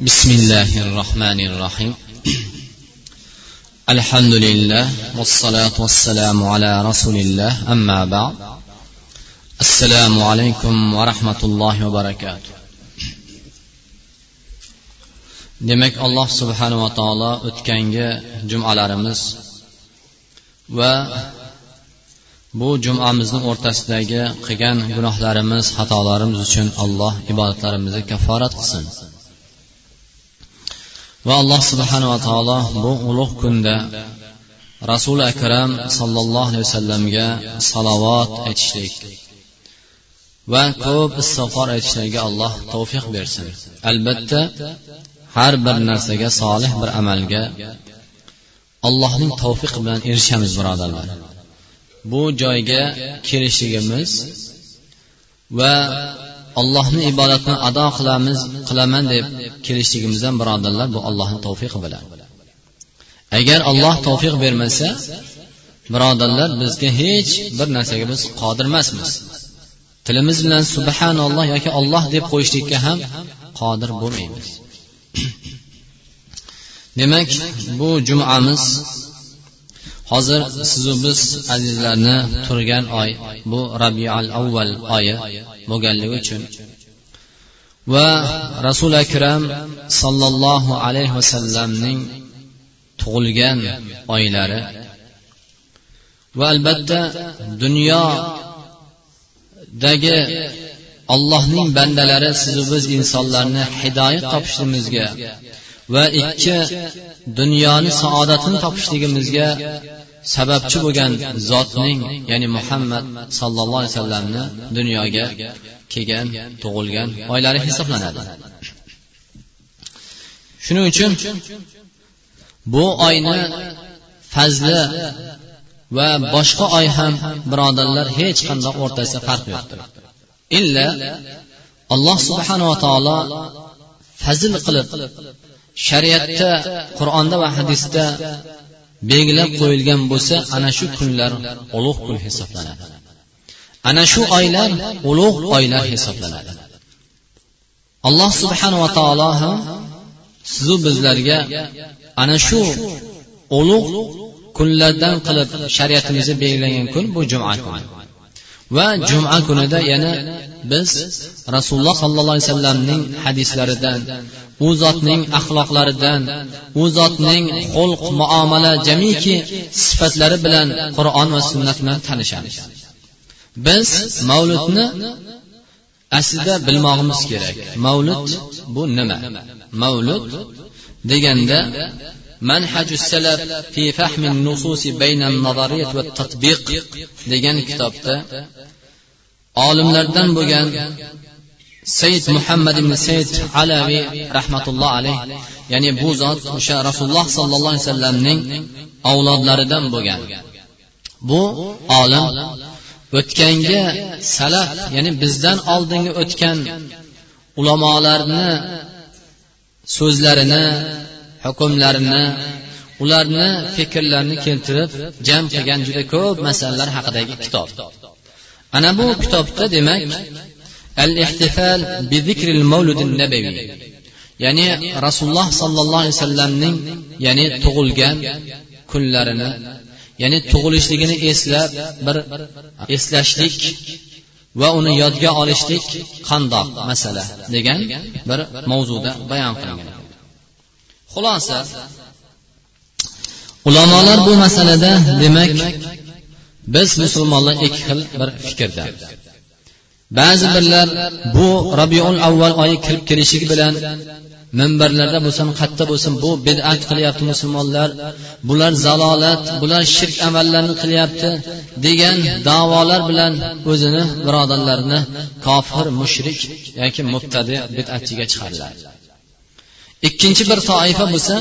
بسم الله الرحمن الرحيم الحمد لله والصلاة والسلام على رسول الله أما بعد السلام عليكم ورحمة الله وبركاته demak alloh subhanava taolo o'tgangi jumalarimiz va bu jumamizni o'rtasidagi qilgan gunohlarimiz xatolarimiz uchun alloh ibodatlarimizni kafforat qilsin Va alloh subhanava taolo bu ulug' kunda rasuli akram sollallohu alayhi vasallamga salovat aytishlik va ko'p istig'for aytishlarga alloh tavfiq bersin. Albatta har bir narsaga solih bir amalga allohning tavfiqi bilan erishamiz birodarlar. Bu joyga kelishligimiz va allohni ibodatini ado qilamiz qilaman deb kelishligimizdan birodarlar bu allohni tavfiqi bilan. Agar alloh tavfiq bermasa birodarlar bizga hech bir narsaga biz qodir emasmiz. Tilimiz bilan subhanalloh yoki olloh deb qo'yishlikka ham qodir bo'lmaymiz. Demak bu jumamiz hozir sizu biz azizlarni turgan oy bu rabial avval oyi. Bo'lganligi uchun. Va rasuli akram sollallohu alayhi vasallamning tug'ilgan oylari va albatta dunyodagi allohning bandalari sizu biz insonlarni hidoyat topishligimizga va ikki dunyoni saodatini topishligimizga sababchi bo'lgan zotning ya'ni muhammad sallallohu alayhi vasallamni dunyoga kelgan tug'ilgan oylari hisoblanadi. Shuning uchun bu oyni fazli va boshqa oy ham birodarlar hech qanday o'rtasida farq yo'qdir. Illa alloh subhanava taolo fazl qilib shariatda qur'onda va hadisda belgilab qo'yilgan bo'lsa ana shu kunlar ulug' kun hisoblanadi. Ana shu oylar ulug' oylar hisoblanadi. Alloh subhanava taolo ham sizu bizlarga ana shu ulug' kunlardan qilib shariatimizda belgilangan kun bu juma kuni. Va juma kunida yana biz rasululloh sollallohu alayhi vasallamning hadislaridan u zotning axloqlaridan u zotning xulq muomala jamiki sifatlari bilan qur'on va sunnat bilan tanishamiz. Biz mavludni aslida bilmog'imiz kerak. Mavlud bu nima? Mavlud deganda manhaju salaf fi fahmi nususi bayna nazariyat va tatbiq degan kitobda olimlardan bo'lgan sayyid muhammad ibn sayyid alaviy rahmatulloh alayh ya'ni bu zot o'sha rasululloh sollallohu alayhi vasallamning avlodlaridan bo'lgan. Bu olim o'tganga salaf ya'ni bizdan oldingi o'tgan ulamolarni so'zlarini hukmlarini ularni fikrlarini keltirib jam qilgan juda ko'p masalalar haqidagi kitob. Ana bu kitobda demak al ihtifal bi zikril mavludin nabaviy ya'ni rasululloh sollallohu alayhi vasallamning ya'ni tug'ilgan kunlarini ya'ni tug'ilishligini eslab bir eslashlik va uni yodga olishlik qandoq masala degan bir mavzuda bayon qilingan. Xulosa ulamolar bu masalada demak biz musulmonlar ikki xil bir fikrda. Ba'zi birlar bu rabiul avval oyi kirib kelishigi bilan minbarlarda bo'lsin qayerda bo'lsin bu bid'at qilyapti musulmonlar bular zalolat bular shirk amallarni qilyapti degan davolar bilan o'zini birodarlarini kofir mushrik yoki mubtadi bid'atchiga chiqariladi ikkinchi bir toifa bo'lsa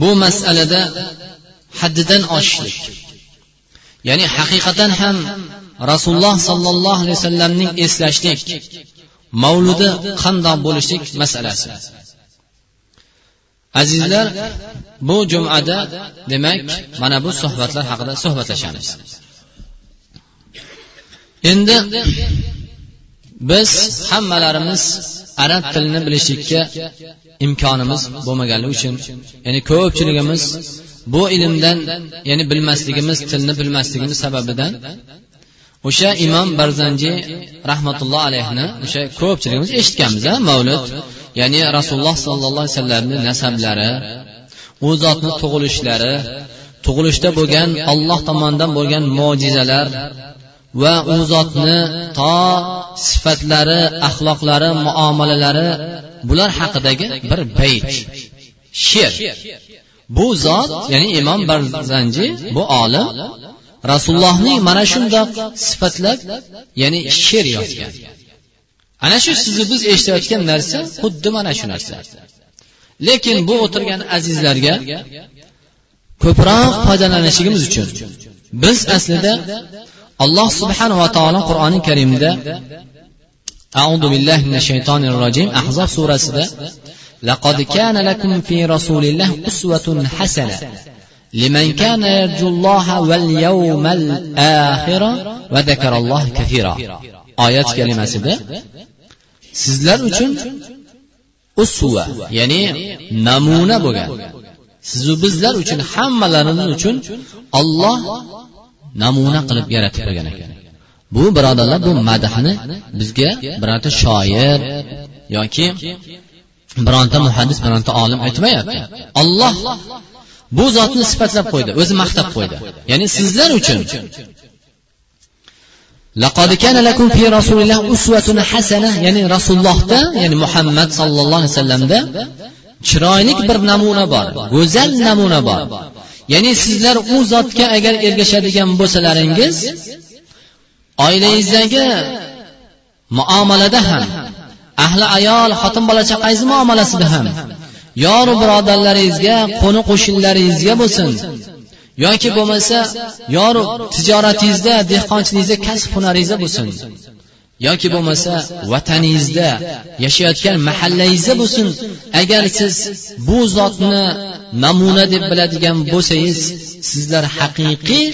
bu masalada haddidan oshishlik. Ya'ni haqiqatan ham rasululloh sollallohu alayhi vasallamning eslashlik mavludi qandoq bo'lishlik masalasi. Azizlar bu jumada demak mana bu suhbatlar haqida suhbatlashamiz. Endi biz hammalarimiz arab tilini bilishlikka imkonimiz bo'lmaganligi uchun ya'ni ko'pchiligimiz bu ilmdan ya'ni bilmasligimiz tilni bilmasligimiz sababidan o'sha imom barzanji rahmatulloh alayhini o'sha ko'pchiligimiz eshitganmiz a mavlud? Ya'ni rasululloh sollallohu alayhi vasallamni nasablari u zotni tug'ilishlari tug'ilishda bo'lgan olloh tomonidan bo'lgan mo'jizalar va u zotni to sifatlari axloqlari muomalalari bular haqidagi bir bayt. She'r. Bu zot ya'ni imom barzanji bu olim rasulullohning mana shundoq sifatlab ya'ni she'r yozgan. Ana shu sizni biz eshitayotgan narsa xuddi mana shu narsa. Lekin bu o'tirgan azizlarga ko'proq foydalanishimiz uchun biz aslida alloh subhanava taolo qur'oni karimda أعوذ بالله من الشيطان الرجيم أحزاب سورة لقد كان لكم في رسول الله أسوة حسنة لمن كان يرجو الله واليوم الآخر وذكر الله كثيرا آيات كلمة سيدة sizlar uchun usva ya'ni namuna bo'lgan sizu bizlar uchun hammalarimiz uchun olloh namuna qilib yaratib qo'ygan ekan bu birodarlar bu madhni bizga bironta shoir yoki bironta muhaddis bironta olim aytmayapti olloh bu zotni sifatlab qo'ydi o'zi maqtab qo'ydi ya'ni sizlar uchun لقد كان لكم في رسول الله أسوة حسنة ya'ni rasulullohda ya'ni muhammad sallallohu alayhi vasallamda chiroyli bir namuna bor go'zal namuna bor Ya'ni sizlar u zotga agar ergashadigan bo'lsalaringiz oilangizdagi muomalada ham ahli ayol xotin bola chaqangizni muomalasida ham yoru birodarlaringizga qo'ni qo'shnilaringizga bo'lsin. Yoki bo'lmasa yoru tijoratingizda dehqonchiligingizda kasb hunaringizda bo'lsin. Yoki bo'lmasa vataningizda yashayotgan mahallangizda bo'lsin. Agar siz bu zotni namuna deb biladigan bo'lsangiz sizlar haqiqiy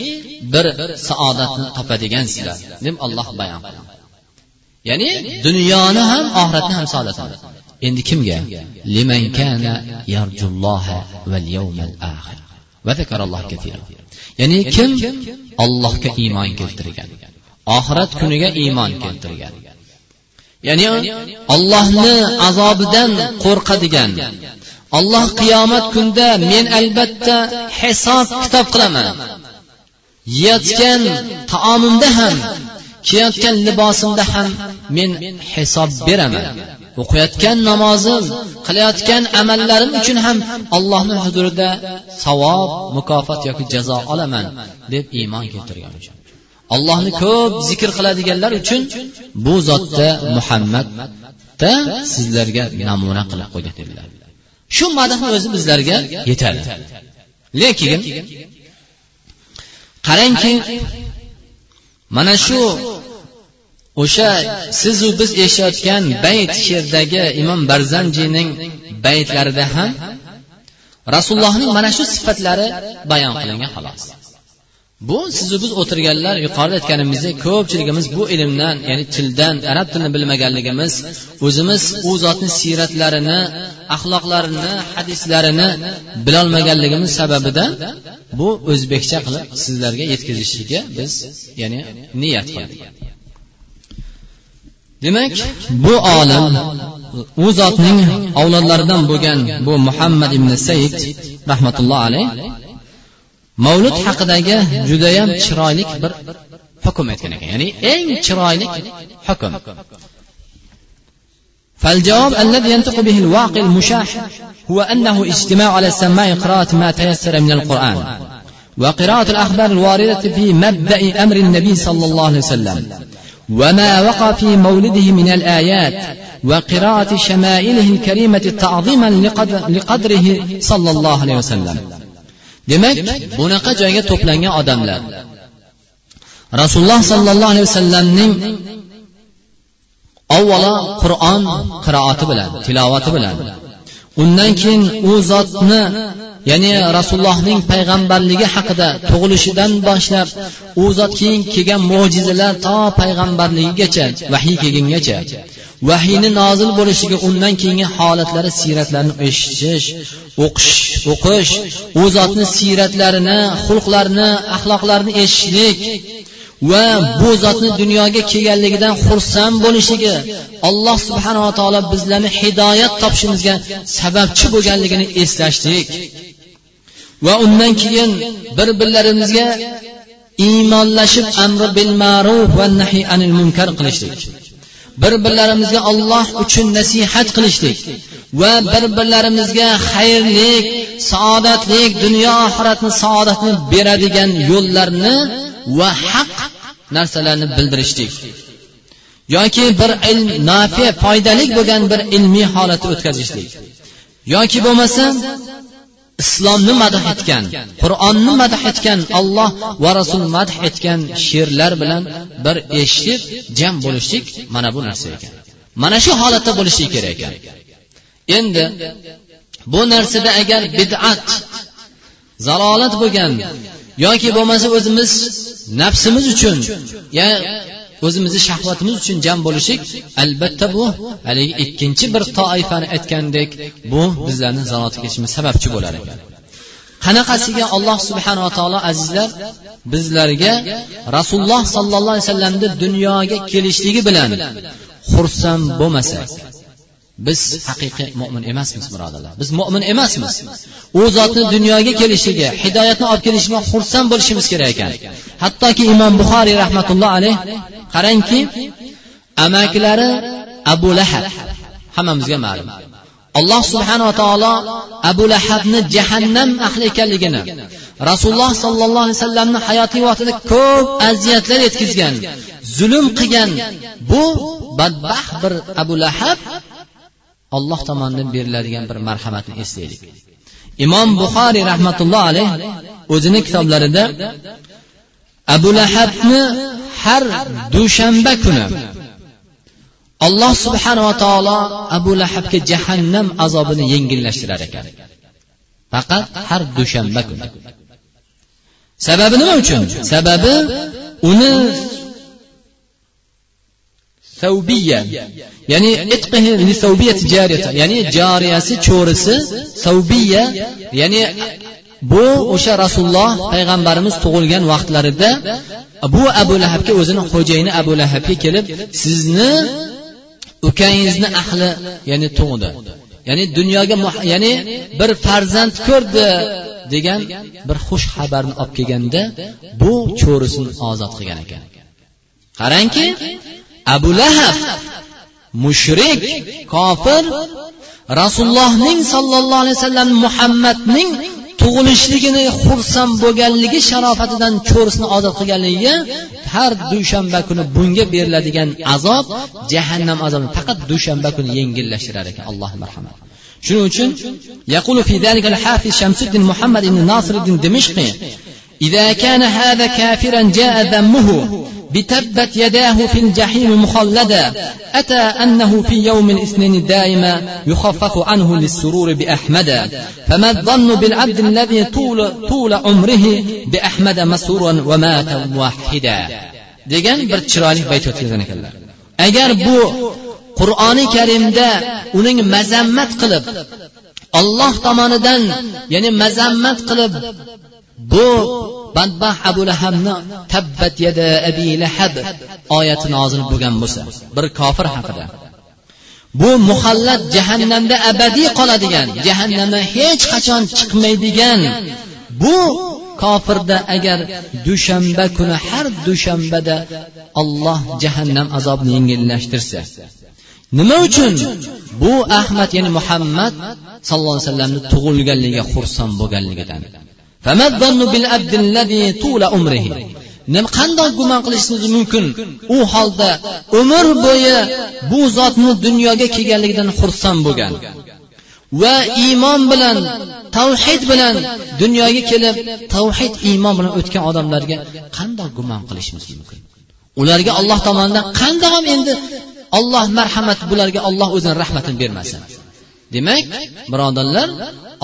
bir saodatni topadigansizlar deb alloh bayon qilgan ya'ni dunyoni ham oxiratni ham saodat endi kimga? Liman kana yarjulloha val yawmal axir va zakaralloh katira ya'ni kim allohga iymon keltirgan? Oxirat kuniga iymon keltirgan. Ya'ni ollohni azobidan qo'rqadigan olloh qiyomat kunida men albatta hisob kitob qilaman. Yeyotgan taomimda ham kiyayotgan libosimda ham men hisob beraman. O'qiyotgan namozim qilayotgan amallarim uchun ham allohni huzurida savob mukofot yoki jazo olaman deb iymon keltirgan uchun. Allohni ko'p zikr qiladiganlar uchun bu zotda muhammadda sizlarga namuna qilib qo'ygan dedilar shu madhni o'zi bizlarga yetadi. lekin qarangki mana shu o'sha sizu biz eshitayotgan bayt she'rdagi imom barzanjiyning baytlarida ham rasulullohning mana shu sifatlari bayon qilingan xolos bu sizu biz o'tirganlar yuqorida aytganimizdek ko'pchiligimiz bu ilmdan ya'ni tildan arab tilini bilmaganligimiz o'zimiz u zotni siyratlarini axloqlarini hadislarini bilolmaganligimiz sababidan bu o'zbekcha qilib sizlarga yetkazishlikka biz ya'ni niyat qildik. Demak bu olim u zotning avlodlaridan bo'lgan bu muhammad ibn said rahmatulloh alayh mavlud haqidagi judayam chiroyli bir hukm aytgan ekan. Ya'ni eng chiroyli hukm. فالجواب الذي ينطق به الواقع المشاح هو أنه اجتماع على السماع قراءة ما تيسر من القرآن وقراءة الأخبار الواردة في مبدأ أمر النبي صلى الله عليه وسلم وما وقع في مولده من الآيات وقراءة شمائله الكريمة تعظيما لقدر لقدره صلى الله عليه وسلم demak bunaqa joyga to'plangan odamlar. Rasululloh sollallohu alayhi vasallamning avvalo qur'on qiroati bilan tilovati bilan undan keyin u zotni ya'ni rasulullohning payg'ambarligi haqida tug'ilishidan boshlab u zot keyin kelgan mo'jizalar to payg'ambarligigacha vahiy kelgungacha vahiyni nozil bo'lishiga undan keyingi holatlari siyratlarini eshitish o'qish o'qish u zotni siyratlarini xulqlarini axloqlarini eshitishlik va bu zotni dunyoga kelganligidan xursand bo'lishligi alloh subhanava taolo bizlarni hidoyat topishimizga sababchi bo'lganligini eslashlik va undan keyin bir birlarimizga iymonlashib amri bil ma'ruf va nahiy anil munkar qilishlik. Bir birlarimizga olloh uchun nasihat qilishlik va bir birlarimizga xayrlik saodatlik dunyo oxiratni saodatni beradigan yo'llarni va haq narsalarni bildirishlik. Yoki bir ilm nafi foydali bo'lgan bir ilmiy holatni o'tkazishlik. Yoki bo'lmasa islomni madh etgan qur'onni madh etgan olloh va rasul madh etgan she'rlar bilan bir eshitib jam bo'lishlik mana bu narsa ekan. Mana shu holatda bo'lishi kerak ekan. Endi bu narsada agar bid'at zalolat bo'lgan yoki bo'lmasa o'zimiz nafsimiz uchun ya o'zimizni shahvatimiz uchun jam bo'lishlik albatta bu. Haligi ikkinchi bir toifani aytgandek bu bizlarni zanotga ketishimiz sababchi bo'lar ekan. Qanaqasiga alloh subhanava taolo azizlar bizlarga rasululloh sollallohu alayhi vasallamni dunyoga kelishligi bilan xursand bo'lmasak biz haqiqiy mo'min emasmiz birodarlar. Biz mo'min emasmiz. U zotni dunyoga kelishiga hidoyatni olib kelishiga xursand bo'lishimiz kerak ekan. hattoki imom buxoriy rahmatulloh alayh qarangki amakilari abu lahab. Hammamizga ma'lum. alloh subhanava taolo abu lahabni jahannam ahli ekanligini rasululloh sollallohu alayhi vasallamni hayotiy vaqtida ko'p aziyatlar yetkazgan zulm qilgan bu badbaxt bir abu lahab olloh tomonidan beriladigan bir marhamatni eslaylik. Imom buxoriy rahmatulloh alayh o'zini kitoblarida abu lahabni har dushanba kuni alloh subhanava taolo abu lahabga jahannam azobini yengillashtirar ekan. Faqat har dushanba kuni. Sababi nima uchun? Sababi uni savbiya. Ya'ni ya'ni jariyasi cho'risi savbiya. Ya'ni bu o'sha rasululloh payg'ambarimiz tug'ilgan vaqtlarida bu abu lahabga o'zini xo'jayini abu lahabga kelib sizni ukangizni ahli ya'ni tug'di. Ya'ni dunyoga ya'ni bir farzand ko'rdi degan bir xush xabarni olib kelganda bu cho'risini ozod qilgan ekan. Qarangki abu lahab mushrik kofir rasulullohning sollallohu alayhi vasallam muhammadning tug'ilishligini xursand bo'lganligi sharofatidan cho'risini ozod qilganligiga har dushanba kuni bunga beriladigan azob jahannam azobi faqat dushanba kuni yengillashtirar ekan alloh marhamat shuning uchun يقول في ذلك الحافظ شمس الدين محمد بن ناصر الدين دمشقي إذا كان هذا كافرا جاء ذمه بتبت يداه في الجحيم مخلدا أتى أنه في يوم الاثنين دائما يخفف عنه للسرور بأحمد فما الظن بالعبد الذي طول, طول عمره بأحمد مسرورا ومات موحدا degan bir chiroyli bayt o'tkazgan ekanlar agar bu qur'oni karimda uning mazammat qilib olloh tomonidan ya'ni mazammat qilib bu badbaxt abu lahabni tabbat yada abi lahab oyati nozil bo'lgan bo'lsa bir kofir haqida. Bu muhallat jahannamda abadiy qoladigan jahannamdan hech qachon chiqmaydigan. Bu kofirda agar dushanba kuni har dushanbada olloh jahannam azobini yengillashtirsa nima uchun bu ahmad ya'ni muhammad sallallohu alayhi vasallamni tug'ilganligiga xursand bo'lganligidan? Nima qandoq gumon qilishingiz mumkin? U holda umr bo'yi bu zotni dunyoga kelganligidan xursand bo'lgan. Va iymon bilan tavhid bilan dunyoga kelib tavhid iymon bilan o'tgan odamlarga qandoq gumon qilishimiz mumkin? Ularga alloh tomonidan qandoq ham endi olloh marhamat bularga olloh o'zini rahmatini bermasin. Demak birodarlar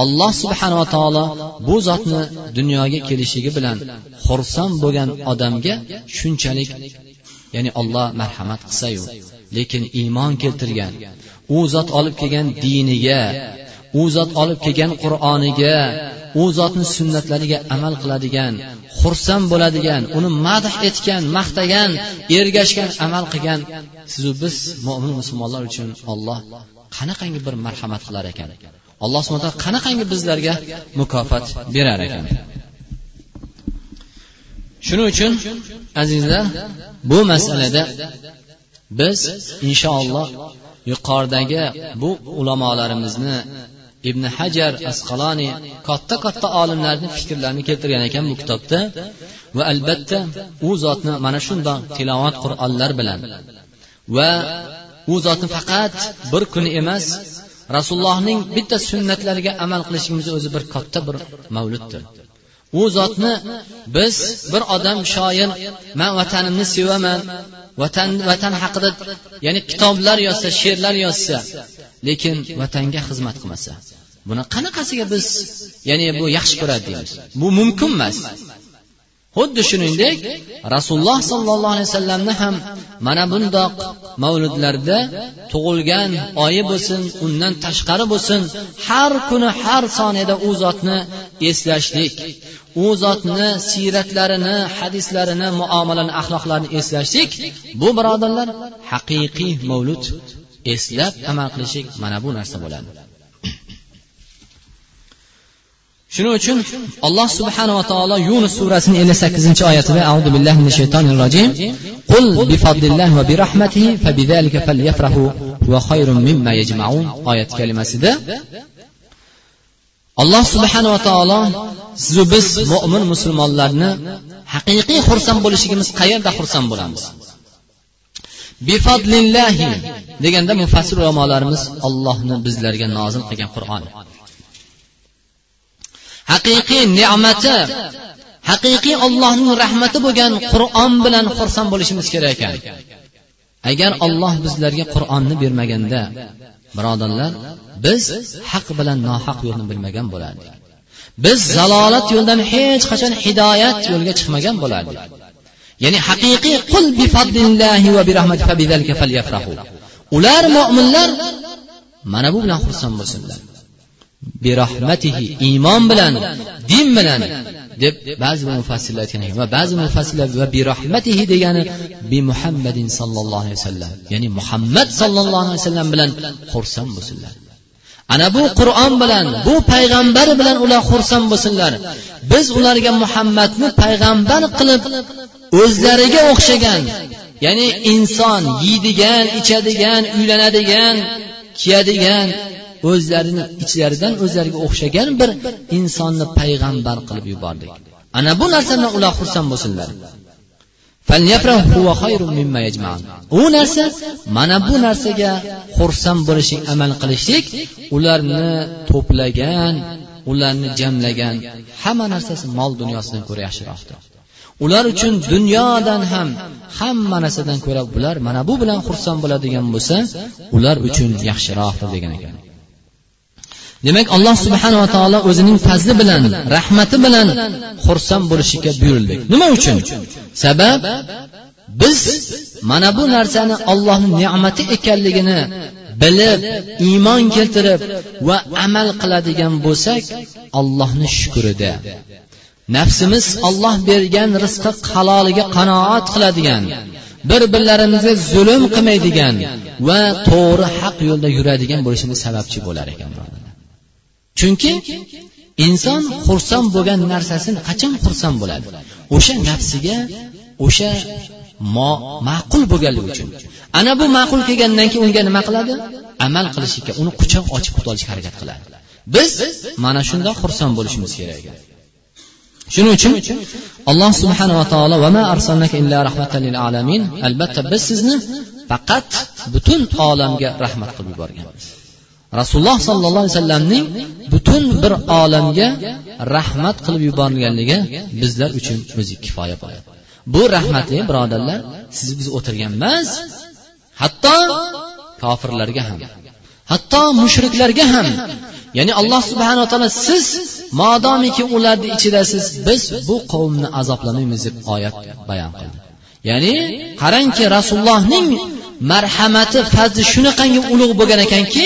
alloh subhanava taolo bu zotni dunyoga kelishligi bilan xursand bo'lgan odamga shunchalik ya'ni olloh marhamat qilsayu lekin iymon keltirgan u zot olib kelgan diniga u zot olib kelgan qur'oniga u zotni sunnatlariga amal qiladigan xursand bo'ladigan uni madh etgan maqtagan ergashgan amal qilgan sizu biz mo'min musulmonlar uchun olloh qanaqangi bir marhamat qilar ekan? Alloh subhana taolo qanaqangi bizlarga mukofot berar ekan? Shuning uchun azizlar bu masalada biz inshaalloh yuqoridagi bu ulamolarimizni ibn hajar asqaloniy katta katta olimlarni fikrlarini keltirgan ekan bu kitobda va albatta u zotni mana shundoq tilovat qur'onlar bilan va u zotni faqat bir kun emas rasulullohning bitta sunnatlariga amal qilishimiz o'zi bir katta bir mavluddir. U zotni biz bir odam shoir man vatanimni sevaman vatan vatan haqida ya'ni kitoblar yozsa she'rlar yozsa lekin vatanga xizmat qilmasa buni qanaqasiga biz ya'ni bu yaxshi ko'radi deymiz bu mumkin emas. Xuddi shuningdek rasululloh sollallohu alayhi vasallamni ham mana bundoq mavludlarda tug'ilgan oyi bo'lsin undan tashqari bo'lsin har kuni har soniyada u zotni eslashlik u zotni siyratlarini hadislarini muomalani axloqlarini eslashlik bu birodarlar haqiqiy mavlud eslab amal qilishlik mana bu narsa bo'ladi. Shuning uchun alloh subhanava taolo yunus surasini ellik sakkizinchi oyatida audu billahi minash shaytonir rojim qul bifadlillahi va birahmatihi fabidhalika falyafrahu va khayrun mimma yajmaun oyat kalimasida alloh subhanava taolo sizu biz mo'min musulmonlarni haqiqiy xursand bo'lishligimiz qayerda xursand bo'lamiz? Bifadlillahi deganda mufassir ulamolarimiz ollohni bizlarga nozil qilgan qur'on. Haqiqiy ne'mati haqiqiy ollohning rahmati bo'lgan qur'on bilan xursand bo'lishimiz kerak ekan. Agar olloh bizlarga qur'onni bermaganda birodarlar biz haq bilan nohaq yo'lni bilmagan bo'lardik. Biz zalolat yo'ldan hech qachon hidoyat yo'lga chiqmagan bo'lardik. Ya'ni haqiqiy qul bi va bi falyafrahu. Ular mo'minlar mana bu bilan xursand bo'lsinlar. Birahmatihi iymon bilan din bilan deb ba'zi mufassirlar aytgan ekan. Va ba'zi mufassirlar va birahmatihi degani bi muhammadin sollallohu alayhi vasallam ya'ni muhammad sollallohu alayhi vasallam bilan xursand bo'lsinlar. Ana bu qur'on bilan bu payg'ambar bilan ular xursand bo'lsinlar. Biz ularga muhammadni payg'ambar qilib o'zlariga o'xshagan ya'ni inson yeydigan ichadigan uylanadigan kiyadigan o'zlarini ichlaridan o'zlariga o'xshagan bir insonni payg'ambar qilib yubordik. Ana bu narsadan ular xursand bo'lsinlar. U narsa mana bu narsaga xursand bo'lishlik amal qilishlik ularni to'plagan ularni jamlagan hamma narsasi mol dunyosidan ko'ra yaxshiroqdir. Ular uchun dunyodan ham hamma narsadan ko'ra bular mana bu bilan xursand bo'ladigan bo'lsa ular uchun yaxshiroqdir degan ekan. Demak alloh subhanava taolo o'zining fazli bilan rahmati bilan xursand bo'lishga buyurildik nima uchun? Sabab biz mana bu narsani ollohni ne'mati ekanligini bilib iymon keltirib va amal qiladigan bo'lsak allohni shukurida nafsimiz olloh bergan rizqi haloliga qanoat qiladigan bir birlarimizga zulm qilmaydigan va to'g'ri haq yo'lda yuradigan bo'lishimiz sababchi bo'lar ekan. Chunki inson xursand bo'lgan narsasini qachon xursand bo'ladi? O'sha nafsiga o'sha ma'qul bo'lganligi uchun. Ana bu ma'qul kelgandan keyin unga nima qiladi? Amal qilishga uni quchoq ochib kutib olishga harakat qiladi. Biz mana shundoq xursand bo'lishimiz kerak. Shuning uchun alloh subhanava taolo albatta biz sizni faqat butun olamga rahmat qilib yuborganmiz rasululloh sollallohu alayhi vasallamning butun bir olamga rahmat qilib yuborilganligi bizlar uchun o'zi kifoya bo'ladi. Bu rahmatli birodarlar siz biz o'tirgan emas hatto kofirlarga ham hatto mushriklarga ham. Ya'ni alloh subhanaa taolo siz modomiki ularni ichidasiz biz bu qavmni azoblamaymiz deb oyat bayon qildi. Ya'ni qarangki rasulullohning marhamati fazli shunaqangi ulug' bo'lgan ekanki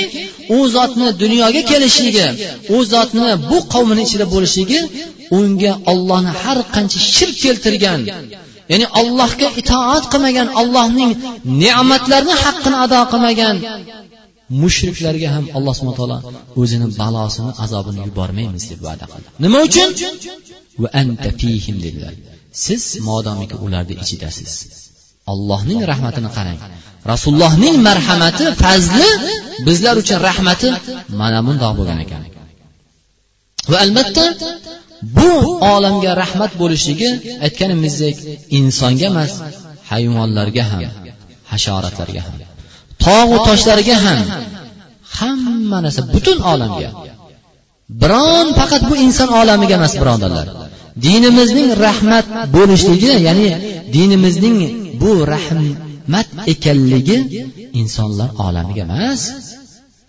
u zotni dunyoga kelishligi u zotni bu qavmini ichida bo'lishligi unga ollohni har qancha shirk keltirgan ya'ni allohga itoat qilmagan allohning ne'matlarini haqqini ado qilmagan mushriklarga ham alloh subhana taolo o'zini balosini azobini yubormaymiz deb va'da qildi. Nima uchun? Anta fihim dedilar siz modomiki ularni ichidasiz. Allohning rahmatini qarang. Rasulullohning marhamati fazli bizlar uchun rahmati mana bundoq bo'lgan ekan. Va albatta bu olamga rahmat bo'lishligi aytganimizdek insonga emas hayvonlarga ham hasharotlarga ham tog'u toshlarga ham hamma narsa butun olamga. Biron faqat bu inson olamiga emas birodarlar dinimizning rahmat bo'lishligi ya'ni dinimizning bu rahmat ekanligi insonlar olamiga emas.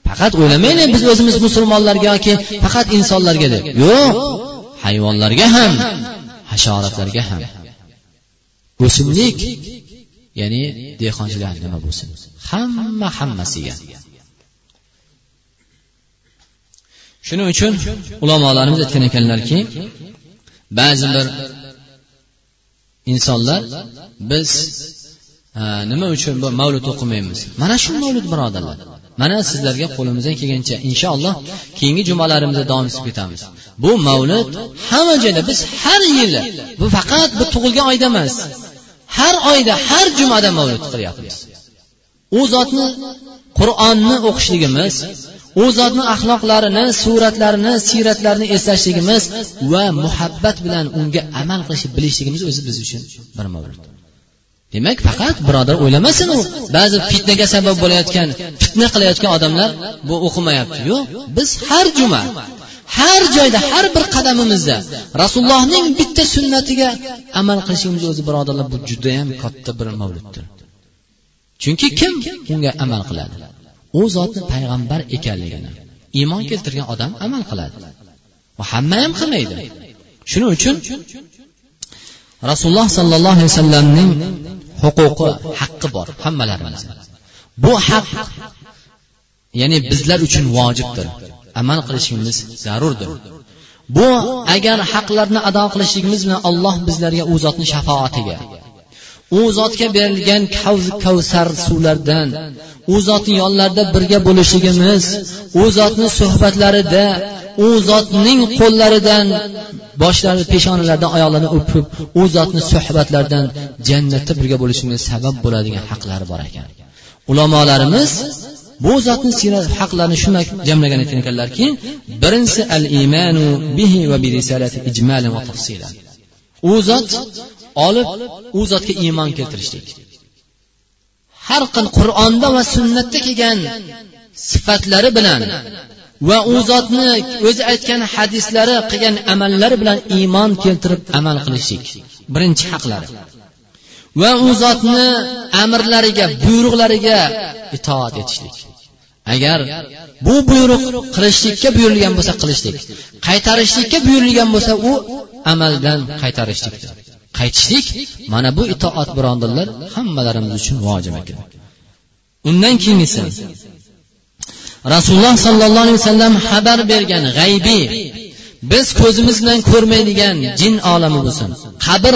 Faqat o'ylamaylik biz o'zimiz musulmonlarga yoki faqat insonlarga deb. Yo'q hayvonlarga ham hasharotlarga ham. O'simlik ya'ni dehqonchilik nima bo'lsin? Hamma hammasiga. Shuning uchun ulamolarimiz aytgan ekanlarki ba'zi bir insonlar biz nima uchun bu mavlud o'qimaymiz? Mana shu mavlud birodarlar. Mana sizlarga qo'limizdan kelgancha inshaalloh keyingi jumalarimizda davom etib ketamiz. Bu mavlud hamma joyda biz har yili bu faqat bu tug'ilgan oyda emas har oyda har jumada mavlud qilyapmiz. U zotni qur'onni o'qishligimiz u zotni axloqlarini suratlarini siyratlarini eslashligimiz va muhabbat bilan unga amal qilishni bilishligimiz o'zi biz uchun bir mavlud demak faqat birodar o'ylamasin u ba'zi fitnaga sabab bo'layotgan fitna qilayotgan odamlar bu o'qimayapti yo'q biz har juma har joyda har bir qadamimizda rasulullohning bitta sunnatiga amal qilishimiz o'zi birodarlar bu judayam katta bir mavluddir chunki kim unga amal qiladi? U zotni payg'ambar ekanligini iymon keltirgan odam amal qiladi. Va hamma ham qilmaydi. Shuning uchun rasululloh sollallohu alayhi vasallamning huquqi haqqi bor hammalarimizni bu haq ya'ni bizlar uchun vojibdir. Amal qilishimiz zarurdir. Bu agar haqlarni ado qilishligimiz bilan alloh bizlarga u zotni shafoatiga u zotga berilgan kavsar suvlardan u zotni yonlarida birga bo'lishligimiz u zotni suhbatlarida u zotning qo'llaridan boshlari peshonalaridan oyoqlarini o'pib u zotni suhbatlaridan jannatda birga bo'lishimiz sabab bo'ladigan haqlari bor ekan. Ulamolarimiz bu zotni siyrat haqlarini shunday jamlagan ekanlarki birinchisi al imanu bihi va bi risalati ijmalan va tafsilan. U zot olib u zotga iymon keltirishlik. Har xil qur'onda va sunnatda kelgan sifatlari bilan va u zotni o'zi aytgan hadislari qilgan amallari bilan iymon keltirib amal qilishlik. Birinchi haqlari. Va u zotni amrlariga buyruqlariga itoat etishlik. Agar bu buyruq qilishlikka buyurilgan bo'lsa qilishlik qaytarishlikka buyurilgan bo'lsa u amaldan qaytarishlikdir. Qaytishlik mana bu itoat birodarlar hammalarimiz uchun vojib ekan. Undan keyin esa rasululloh sollallohu alayhi vasallam xabar bergan g'aybiy biz ko'zimiz bilan ko'rmaydigan jin olami bo'lsin qabr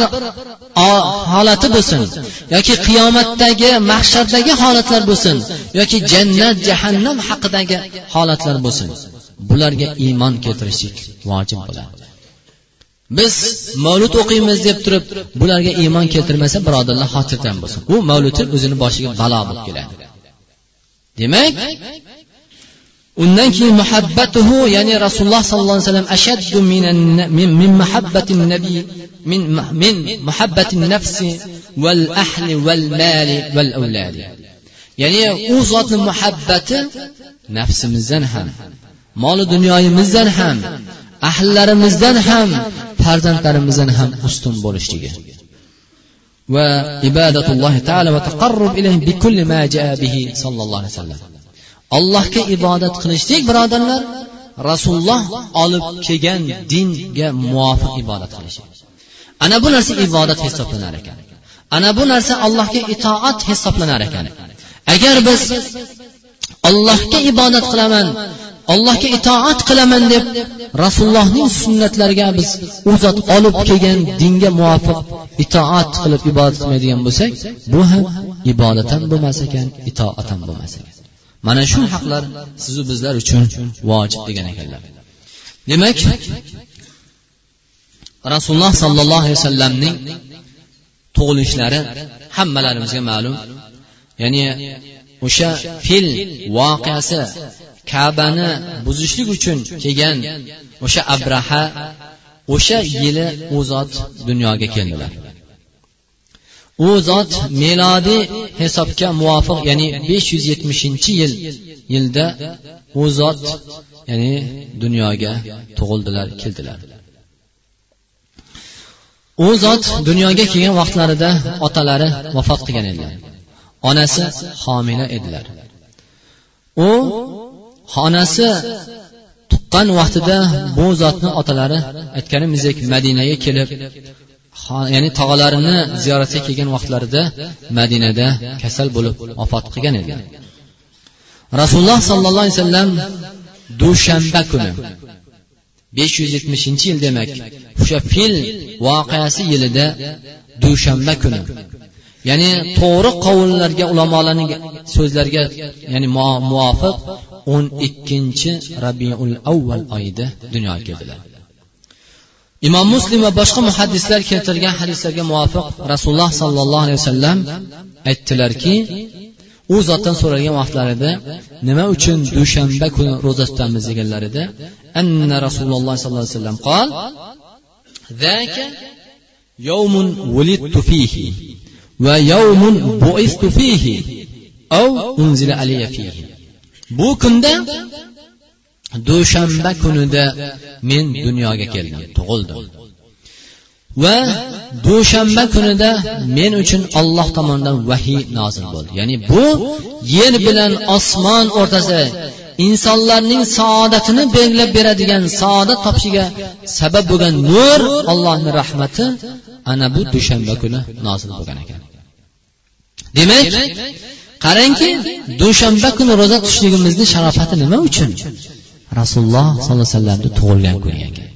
holati bo'lsin yoki qiyomatdagi mahshardagi holatlar bo'lsin yoki jannat jahannam haqidagi holatlar bo'lsin bularga iymon keltirishlik vojib bo'ladi. Biz mavlud o'qiymiz deb turib bularga iymon keltirmasa birodarlar xotirjam bo'lsin. U mavludni o'zini boshiga balo bo'lib keladi. Demak undan keyin muhabbatuhu ya'ni rasululloh sollallohu alayhi vasallam ashaddu min min muhabbati nabiy min min muhabbati nafsi val ahli val mali val avladi ya'ni u zotni muhabbati nafsimizdan ham moli dunyoyimizdan ham ahllarimizdan ham farzandlarimizdan ham ustun bo'lishligi. Va ibodatulloh taala va taqarrub ilayhi bikulli ma jaa bihi sallallohu alayhi vasallam allohga ibodat qilishlik birodarlar rasululloh olib kelgan dinga muvofiq ibodat qilish ana bu narsa ibodat hisoblanar ekan. Ana bu narsa allohga itoat hisoblanar ekan. Agar biz allohga ibodat qilaman allohga itoat qilaman deb rasulullohning sunnatlariga biz u zot olib kelgan dinga muvofiq itoat qilib ibodat qilmaydigan bo'lsak bu ham ibodat ham bo'lmas ekan itoat ham bo'lmas ekan. Mana shu haqlar sizu bizlar uchun vojib degan ekanlar. Demak rasululloh sollallohu alayhi vasallamning tug'ilishlari hammalarimizga ma'lum. Ya'ni o'sha fil voqeasi kabani buzishlik uchun kelgan o'sha abraha o'sha yili u zot dunyoga keldilar. U zot melodiy hisobga muvofiq ya'ni besh yuz yetmishinchi yil yilda u zot ya'ni dunyoga tug'ildilar keldilar. U zot dunyoga kelgan vaqtlarida otalari vafot qilgan edilar. Onasi homila edilar. U xonasi tuqqan vaqtida bu zotni otalari aytganimizdek madinaga kelib ya'ni tog'alarini ziyoratga kelgan vaqtlarida madinada kasal bo'lib vafot qilgan edi. Rasululloh sollallohu alayhi vasallam dushanba kuni besh yuz yetmishinchi yil demak o'sha fil voqeasi yilida dushanba kuni ya'ni to'g'ri qovullarga ulamolarning so'zlariga ya'ni muvofiq o'n ikkinchi rabiul avval oyida dunyoga keldilar imom muslim va boshqa muhaddislar keltirgan hadislarga muvofiq rasululloh sollallohu alayhi vasallam aytdilarki u zotdan so'ralgan vaqtlarida nima uchun dushanba kuni ro'za tutamiz deganlarida anna rasululloh sollallohu alayhi vasallam qol يوم ولدت فيه ويوم بعثت فيه أو أنزل علي فيه bu kunda dushanba kunida men dunyoga keldim tug'ildim. Va dushanba kunida men uchun olloh tomonidan vahiy nozil bo'ldi. Ya'ni bu yer bilan osmon o'rtasida insonlarning saodatini belgilab beradigan saodat topishiga sabab bo'lgan nur allohni rahmati ana bu dushanba kuni nozil bo'lgan ekan. Demak qarangki dushanba kuni ro'za tutishligimizni sharofati nima uchun? Rasululloh sollallohu alayhi vasallamni tug'ilgan kuni ekan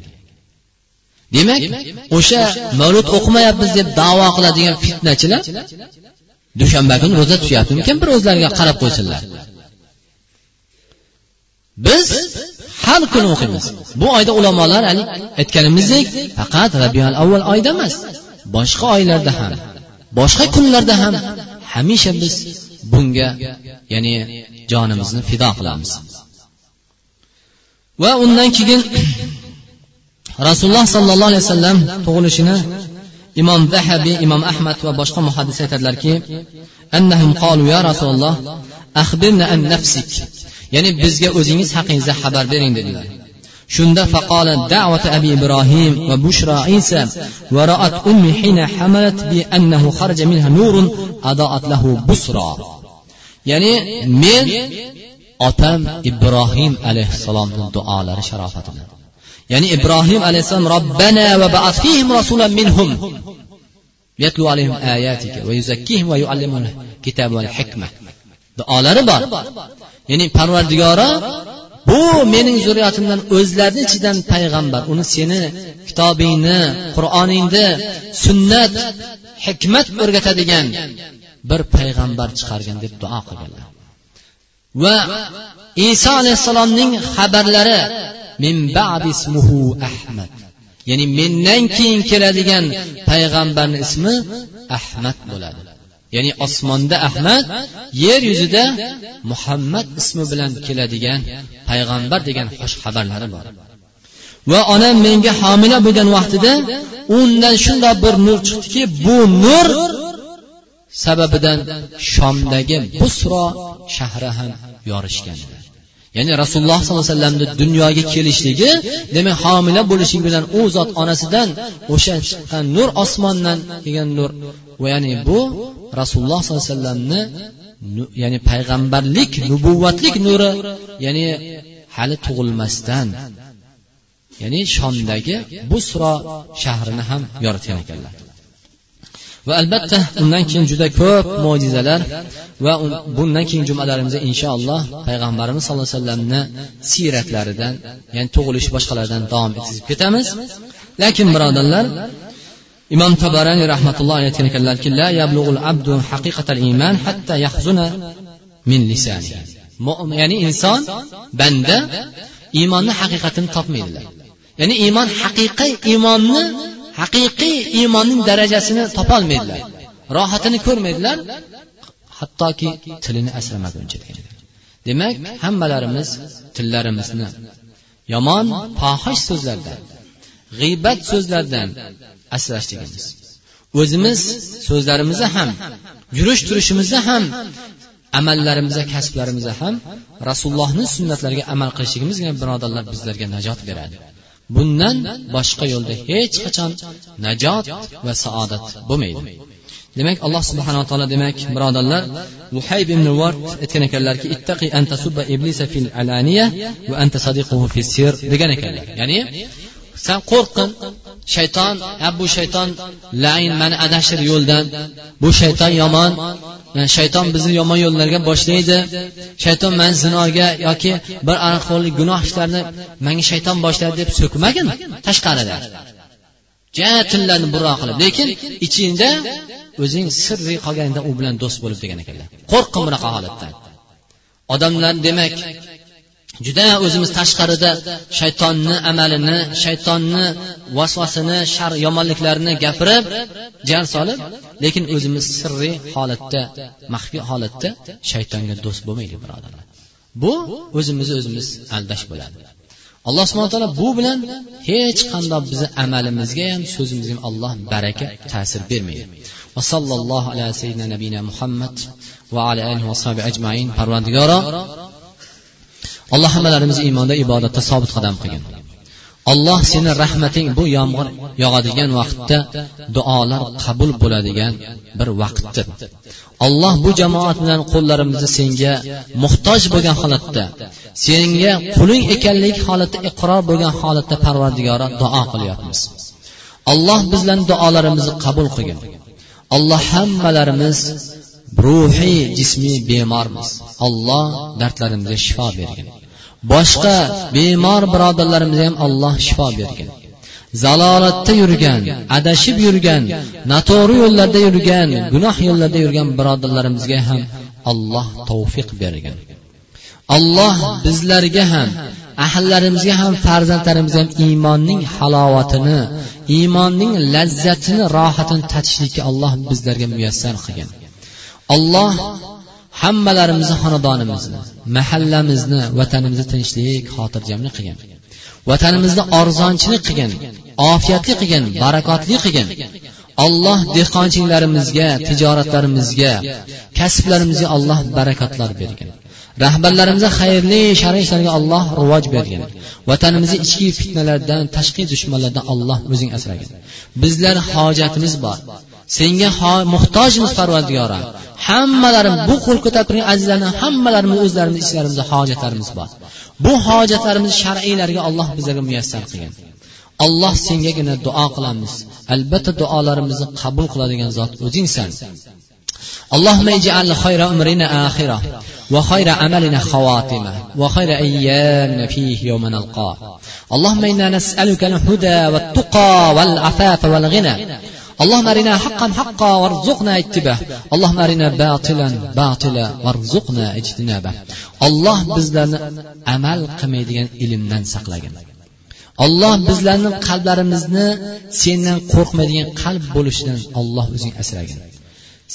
demak o'sha mavlud o'qimayapmiz deb davo qiladigan fitnachilar dushanba kuni ro'za tutyaptimikan bir o'zlariga qarab qo'ysinlar. Biz har kuni o'qiymiz. Bu oyda ulamolar hali aytganimizdek faqat rabiul avval oyda emas boshqa oylarda ham boshqa kunlarda ham hamisha biz bunga ya'ni jonimizni fido qilamiz. Va undan keyin rasululloh sollallohu alayhi vasallam tug'ilishini imom dahabiy imom ahmad va boshqa muhaddis aytadilarki annahum qalu ya rasululloh axbirna an nafsik. Ya'ni bizga o'zingiz haqingizda xabar bering dedilar. شند فقالت دعوة أبي إبراهيم وبشرى عيسى ورأت أمي حين حملت بأنه خرج منها نور أضاءت له بصرى يعني من أتم إبراهيم عليه السلام دعاء لشرافة يعني إبراهيم عليه السلام ربنا وبعث فيهم رسولا منهم. يتلو عليهم آياتك ويزكيهم ويعلمهم كتاب الحكمة دعاء لربا يعني فرور bu mening zurriyatimdan o'zlarini ichidan payg'ambar. Uni seni kitobingni qur'oningni sunnat hikmat o'rgatadigan bir payg'ambar chiqargin deb duo qilganlar. Va iso alayhissalomning xabarlari min ismuhu ahmad. Ya'ni mendan keyin keladigan payg'ambarni ismi ahmad bo'ladi. Ya'ni osmonda ahmad yer yuzida muhammad ismi bilan keladigan payg'ambar degan xush xabarlari bor. Va onam menga homila bo'lgan vaqtida undan shundoq bir nur chiqdiki bu nur sababidan shomdagi busro shahri ham yorishgan ya'ni rasululloh sollallohu alayhi vasallamni dunyoga kelishligi demak homila bo'lishi bilan u zot onasidan o'sha chiqqan nur osmondan kelgan nur ya'ni bu rasululloh sollallohu alayhi vasallamni ya'ni payg'ambarlik nubuvvatlik nuri ya'ni hali tug'ilmasdan ya'ni shomdagi busro shahrini ham yoritgan ekanlar. Va albatta undan keyin juda ko'p mo'jizalar va bundan keyin jumalarimizda inshaalloh payg'ambarimiz sallallohu alayhi vasallamni siyratlaridan ya'ni tug'ilish boshqalardan davom etkazib ketamiz. Lekin birodarlar imom tabarani rahmatulloh alayhi aytgan ekanlarki la yablug'ul abdu haqiqatal iymon hatta yahzuna min lisani. Ya'ni inson banda iymonni haqiqatini topmaydilar. Ya'ni iymon haqiqiy iymonni haqiqiy iymonning darajasini topolmaydilar. Rohatini ko'rmaydilar hattoki tilini asramaguncha demak hammalarimiz tillarimizni yomon fohish so'zlardan g'iybat so'zlardan asrashligimiz. O'zimiz so'zlarimizda ham yurish turishimizda ham amallarimizda kasblarimizda ham rasulullohni sunnatlariga amal qilishligimizgina birodarlar bizlarga najot beradi. Bundan boshqa yo'lda hech qachon najot va saodat bo'lmaydi. Demak alloh subhanaa taolo demak birodarlar muhayb ibn vard aytgan ekanlarki ittaqi anta subba iblisa fil alaniya va anta sadiquhu fis sir degan ekanlar. Ya'ni san qo'rqqin shayton bu shayton lain mani adashtir yo'ldan. Bu shayton yomon. Shayton bizni yomon yo'llarga boshlaydi. Shayton mani zinoga yoki bir aroqxo'rlik gunoh ishlarni manga shayton boshladi deb so'kmagin tashqarida. Ja tillarni burro qilib. Lekin ichingda o'zing sirriy qolganingda u bilan do'st bo'lib degan ekanlar. Qo'rqqin bunaqa holatdan odamlar demak juda o'zimiz tashqarida shaytonni amalini shaytonni vasvasini shar yomonliklarini gapirib jar solib lekin o'zimiz sirriy holatda maxfiy holatda shaytonga do'st bo'lmaylik birodarlar. Bu o'zimizni o'zimiz aldash bo'ladi. Alloh subhana taolo bu bilan hech qandoq bizni amalimizga ham so'zimizga ham alloh baraka ta'sir bermaydi. Va sallallohu ala sayyidina nabiyina muhammad va ala alihi va ajmain. Parvardigoro alloh hammalarimizni iymonda ibodatda sobit qadam qilgin. Alloh seni rahmating bu yomg'ir yog'adigan vaqtda duolar qabul bo'ladigan bir vaqtdir. Alloh bu jamoat bilan qo'llarimizni senga muhtoj bo'lgan holatda senga quling ekanlik holatda iqror bo'lgan holatda parvardigora duo qilyapmiz. Alloh bizlarni duolarimizni qabul qilgin. Alloh hammalarimiz ruhiy jismiy bemormiz. Alloh dardlarimizga shifo bergin. Boshqa bemor birodarlarimizga ham alloh shifo bergin zalolatda yurgan adashib yurgan noto'g'ri yo'llarda yurgan gunoh yo'llarda yurgan birodarlarimizga ham alloh tavfiq bergin alloh bizlarga ham ahllarimizga ham farzandlarimizga ham iymonning halovatini iymonning lazzatini rohatini tatishlikka alloh bizlarga muyassar qilgin alloh hammalarimizni xonadonimizni mahallamizni vatanimizni tinchlik xotirjamlik qilgin vatanimizni arzonchilik qilgin ofiyatli qilgin barakotli qilgin alloh dehqonchilarimizga tijoratlarimizga kasblarimizga alloh barakotlar bergin rahbarlarimizga xayrli shara ishlarga alloh rivoj bergin vatanimizni ichki fitnalardan tashqi dushmanlardan alloh o'zing asragin bizlar hojatimiz bor. senga muhtojmiz parvardigoram hammalarim bu qo'l ko'tarib turgan azizlarni hammalarimiz o'zlarimiz ichlarimizda hojatlarimiz bor bu hojatlarimizni shar'iylarga alloh bizlarga muyassar qilgin alloh sengagina duo qilamiz albatta duolarimizni qabul qiladigan zot o'zingsan اللهم اجعل خير أمرنا آخرة وخير عملنا خواتمة وخير أيامنا فيه يوم نلقاه اللهم إنا نسألك الهدى والتقى والعفاف والغنى اللهم أرنا حقا حقا وارزقنا اتباعه اللهم أرنا باطلا باطلا وارزقنا اجتنابه الله bizlarni amal qilmaydigan ilmdan saqlagin olloh bizlarni qalblarimizni sendan qo'rqmaydigan qalb bo'lishidan olloh o'zing asragin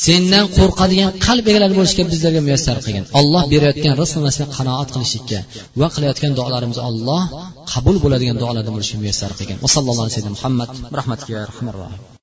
sendan qo'rqadigan qalb egalari bo'lishga bizlarga muyassar qilgin olloh berayotgan rizq nimasiga qanoat qilishlikka va qilayotgan duolarimizni olloh qabul bo'ladigan duolardan bo'lishga muyassar qilgin va sallallohu alayhi vasallam muhammad rahmatga rahmanir rohim